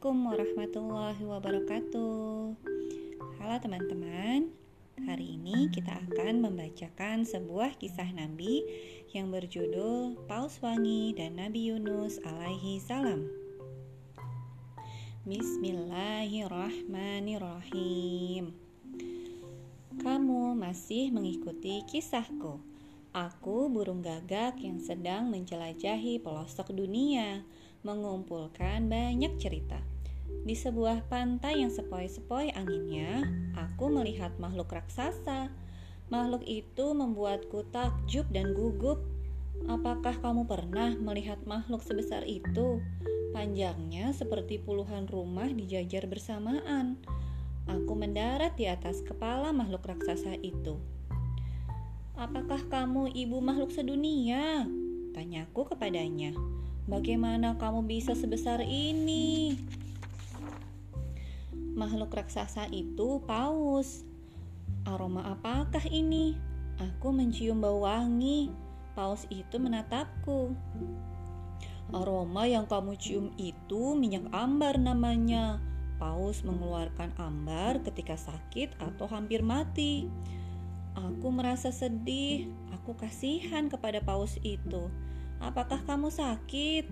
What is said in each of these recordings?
Assalamualaikum warahmatullahi wabarakatuh. Halo teman-teman, hari ini kita akan membacakan sebuah kisah Nabi yang berjudul Paus Wangi dan Nabi Yunus alaihi salam. Bismillahirrahmanirrahim. Kamu masih mengikuti kisahku. Aku burung gagak yang sedang menjelajahi pelosok dunia mengumpulkan banyak cerita. Di sebuah pantai yang sepoi-sepoi anginnya, aku melihat makhluk raksasa. Makhluk itu membuatku takjub dan gugup. Apakah kamu pernah melihat makhluk sebesar itu? Panjangnya seperti puluhan rumah dijajar bersamaan. Aku mendarat di atas kepala makhluk raksasa itu. Apakah kamu ibu makhluk sedunia? Tanyaku kepadanya. Bagaimana kamu bisa sebesar ini? Makhluk raksasa itu paus. Aroma apakah ini? Aku mencium bau wangi. Paus itu menatapku. Aroma yang kamu cium itu minyak ambar namanya. Paus mengeluarkan ambar ketika sakit atau hampir mati. Aku merasa sedih. Aku kasihan kepada paus itu. Apakah kamu sakit?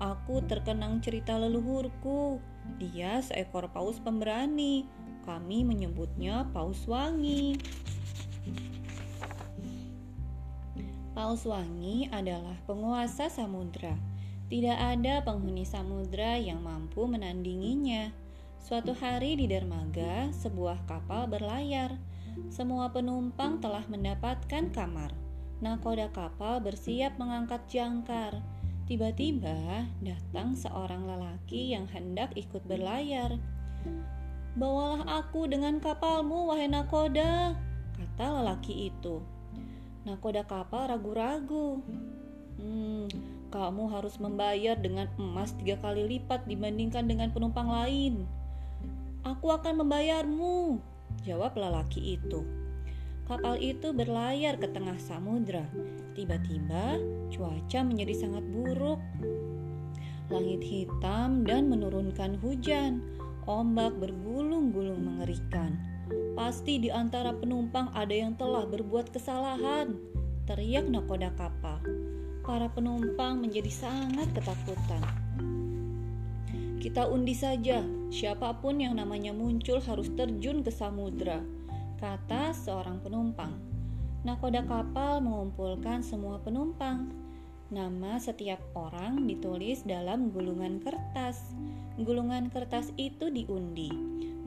Aku terkenang cerita leluhurku. Dia seekor paus pemberani. Kami menyebutnya paus wangi. Paus wangi adalah penguasa samudra. Tidak ada penghuni samudra yang mampu menandinginya. Suatu hari di dermaga, sebuah kapal berlayar. Semua penumpang telah mendapatkan kamar. Nakoda kapal bersiap mengangkat jangkar. Tiba-tiba datang seorang lelaki yang hendak ikut berlayar. Bawalah aku dengan kapalmu, wahai nakoda, kata lelaki itu. Nakoda kapal ragu-ragu. Hmm, kamu harus membayar dengan emas tiga kali lipat dibandingkan dengan penumpang lain. Aku akan membayarmu, jawab lelaki itu. Kapal itu berlayar ke tengah samudra. Tiba-tiba, cuaca menjadi sangat buruk. Langit hitam dan menurunkan hujan. Ombak bergulung-gulung mengerikan. Pasti di antara penumpang ada yang telah berbuat kesalahan, teriak nakoda kapal. Para penumpang menjadi sangat ketakutan. Kita undi saja, siapa pun yang namanya muncul harus terjun ke samudra kata seorang penumpang. Nakoda kapal mengumpulkan semua penumpang. Nama setiap orang ditulis dalam gulungan kertas. Gulungan kertas itu diundi.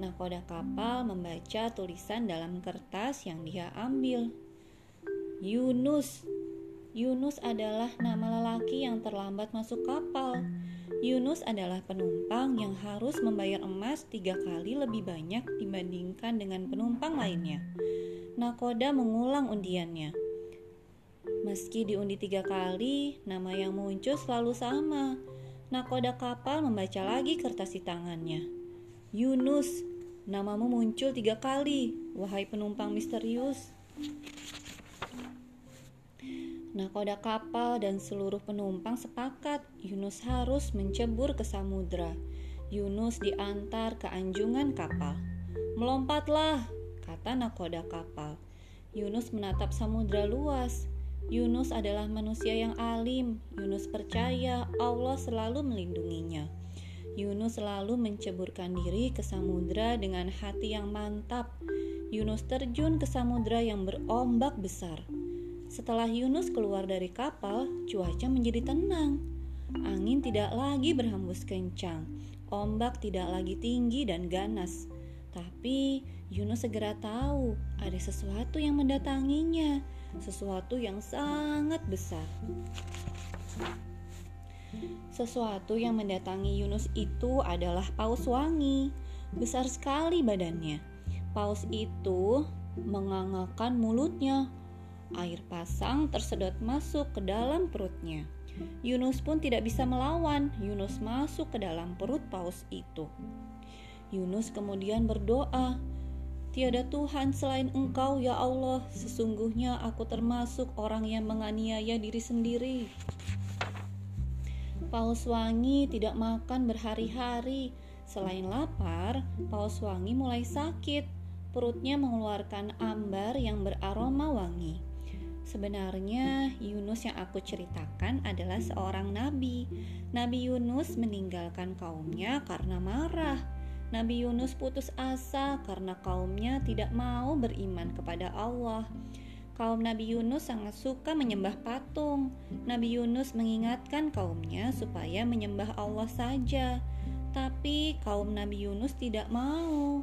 Nakoda kapal membaca tulisan dalam kertas yang dia ambil. Yunus. Yunus adalah nama lelaki yang terlambat masuk kapal. Yunus adalah penumpang yang harus membayar emas tiga kali lebih banyak dibandingkan dengan penumpang lainnya. Nakoda mengulang undiannya. Meski diundi tiga kali, nama yang muncul selalu sama. Nakoda kapal membaca lagi kertas di tangannya. Yunus, namamu muncul tiga kali, wahai penumpang misterius. Nakoda kapal dan seluruh penumpang sepakat Yunus harus mencebur ke samudra. Yunus diantar ke anjungan kapal. Melompatlah, kata nakoda kapal. Yunus menatap samudra luas. Yunus adalah manusia yang alim. Yunus percaya Allah selalu melindunginya. Yunus selalu menceburkan diri ke samudra dengan hati yang mantap. Yunus terjun ke samudra yang berombak besar. Setelah Yunus keluar dari kapal, cuaca menjadi tenang. Angin tidak lagi berhembus kencang, ombak tidak lagi tinggi dan ganas. Tapi Yunus segera tahu ada sesuatu yang mendatanginya, sesuatu yang sangat besar. Sesuatu yang mendatangi Yunus itu adalah paus wangi. Besar sekali badannya. Paus itu mengangakan mulutnya Air pasang tersedot masuk ke dalam perutnya. Yunus pun tidak bisa melawan. Yunus masuk ke dalam perut paus itu. Yunus kemudian berdoa, Tiada Tuhan selain Engkau, ya Allah. Sesungguhnya aku termasuk orang yang menganiaya diri sendiri. Paus Wangi tidak makan berhari-hari. Selain lapar, Paus Wangi mulai sakit. Perutnya mengeluarkan ambar yang beraroma wangi. Sebenarnya Yunus yang aku ceritakan adalah seorang nabi. Nabi Yunus meninggalkan kaumnya karena marah. Nabi Yunus putus asa karena kaumnya tidak mau beriman kepada Allah. Kaum Nabi Yunus sangat suka menyembah patung. Nabi Yunus mengingatkan kaumnya supaya menyembah Allah saja, tapi kaum Nabi Yunus tidak mau.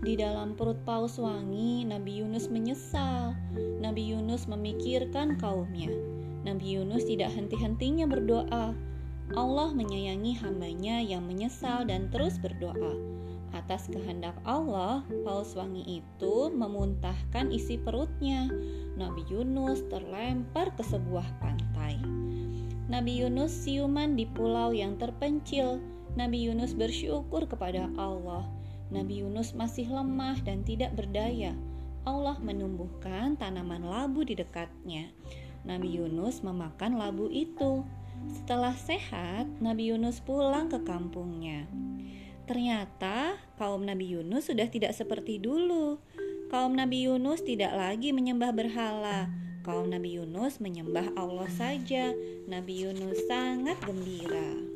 Di dalam perut paus wangi, Nabi Yunus menyesal. Nabi Yunus memikirkan kaumnya. Nabi Yunus tidak henti-hentinya berdoa. Allah menyayangi hambanya yang menyesal dan terus berdoa. Atas kehendak Allah, paus wangi itu memuntahkan isi perutnya. Nabi Yunus terlempar ke sebuah pantai. Nabi Yunus siuman di pulau yang terpencil. Nabi Yunus bersyukur kepada Allah. Nabi Yunus masih lemah dan tidak berdaya. Allah menumbuhkan tanaman labu di dekatnya. Nabi Yunus memakan labu itu. Setelah sehat, Nabi Yunus pulang ke kampungnya. Ternyata kaum Nabi Yunus sudah tidak seperti dulu. Kaum Nabi Yunus tidak lagi menyembah berhala. Kaum Nabi Yunus menyembah Allah saja. Nabi Yunus sangat gembira.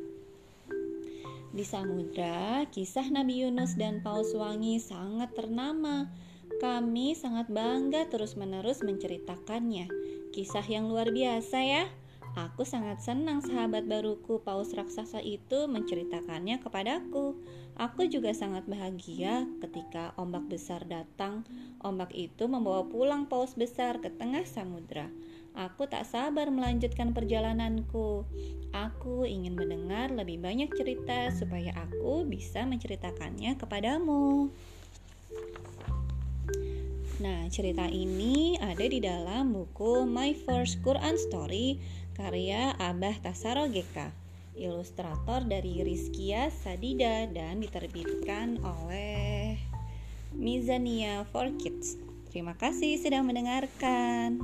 Di samudra, kisah Nabi Yunus dan Paus Wangi sangat ternama. Kami sangat bangga terus-menerus menceritakannya. Kisah yang luar biasa ya. Aku sangat senang sahabat baruku paus raksasa itu menceritakannya kepadaku. Aku juga sangat bahagia ketika ombak besar datang. Ombak itu membawa pulang paus besar ke tengah samudra. Aku tak sabar melanjutkan perjalananku. Aku ingin mendengar lebih banyak cerita supaya aku bisa menceritakannya kepadamu. Nah, cerita ini ada di dalam buku My First Quran Story karya Abah Tasaro GK, ilustrator dari Rizkia Sadida dan diterbitkan oleh Mizania for Kids. Terima kasih sudah mendengarkan.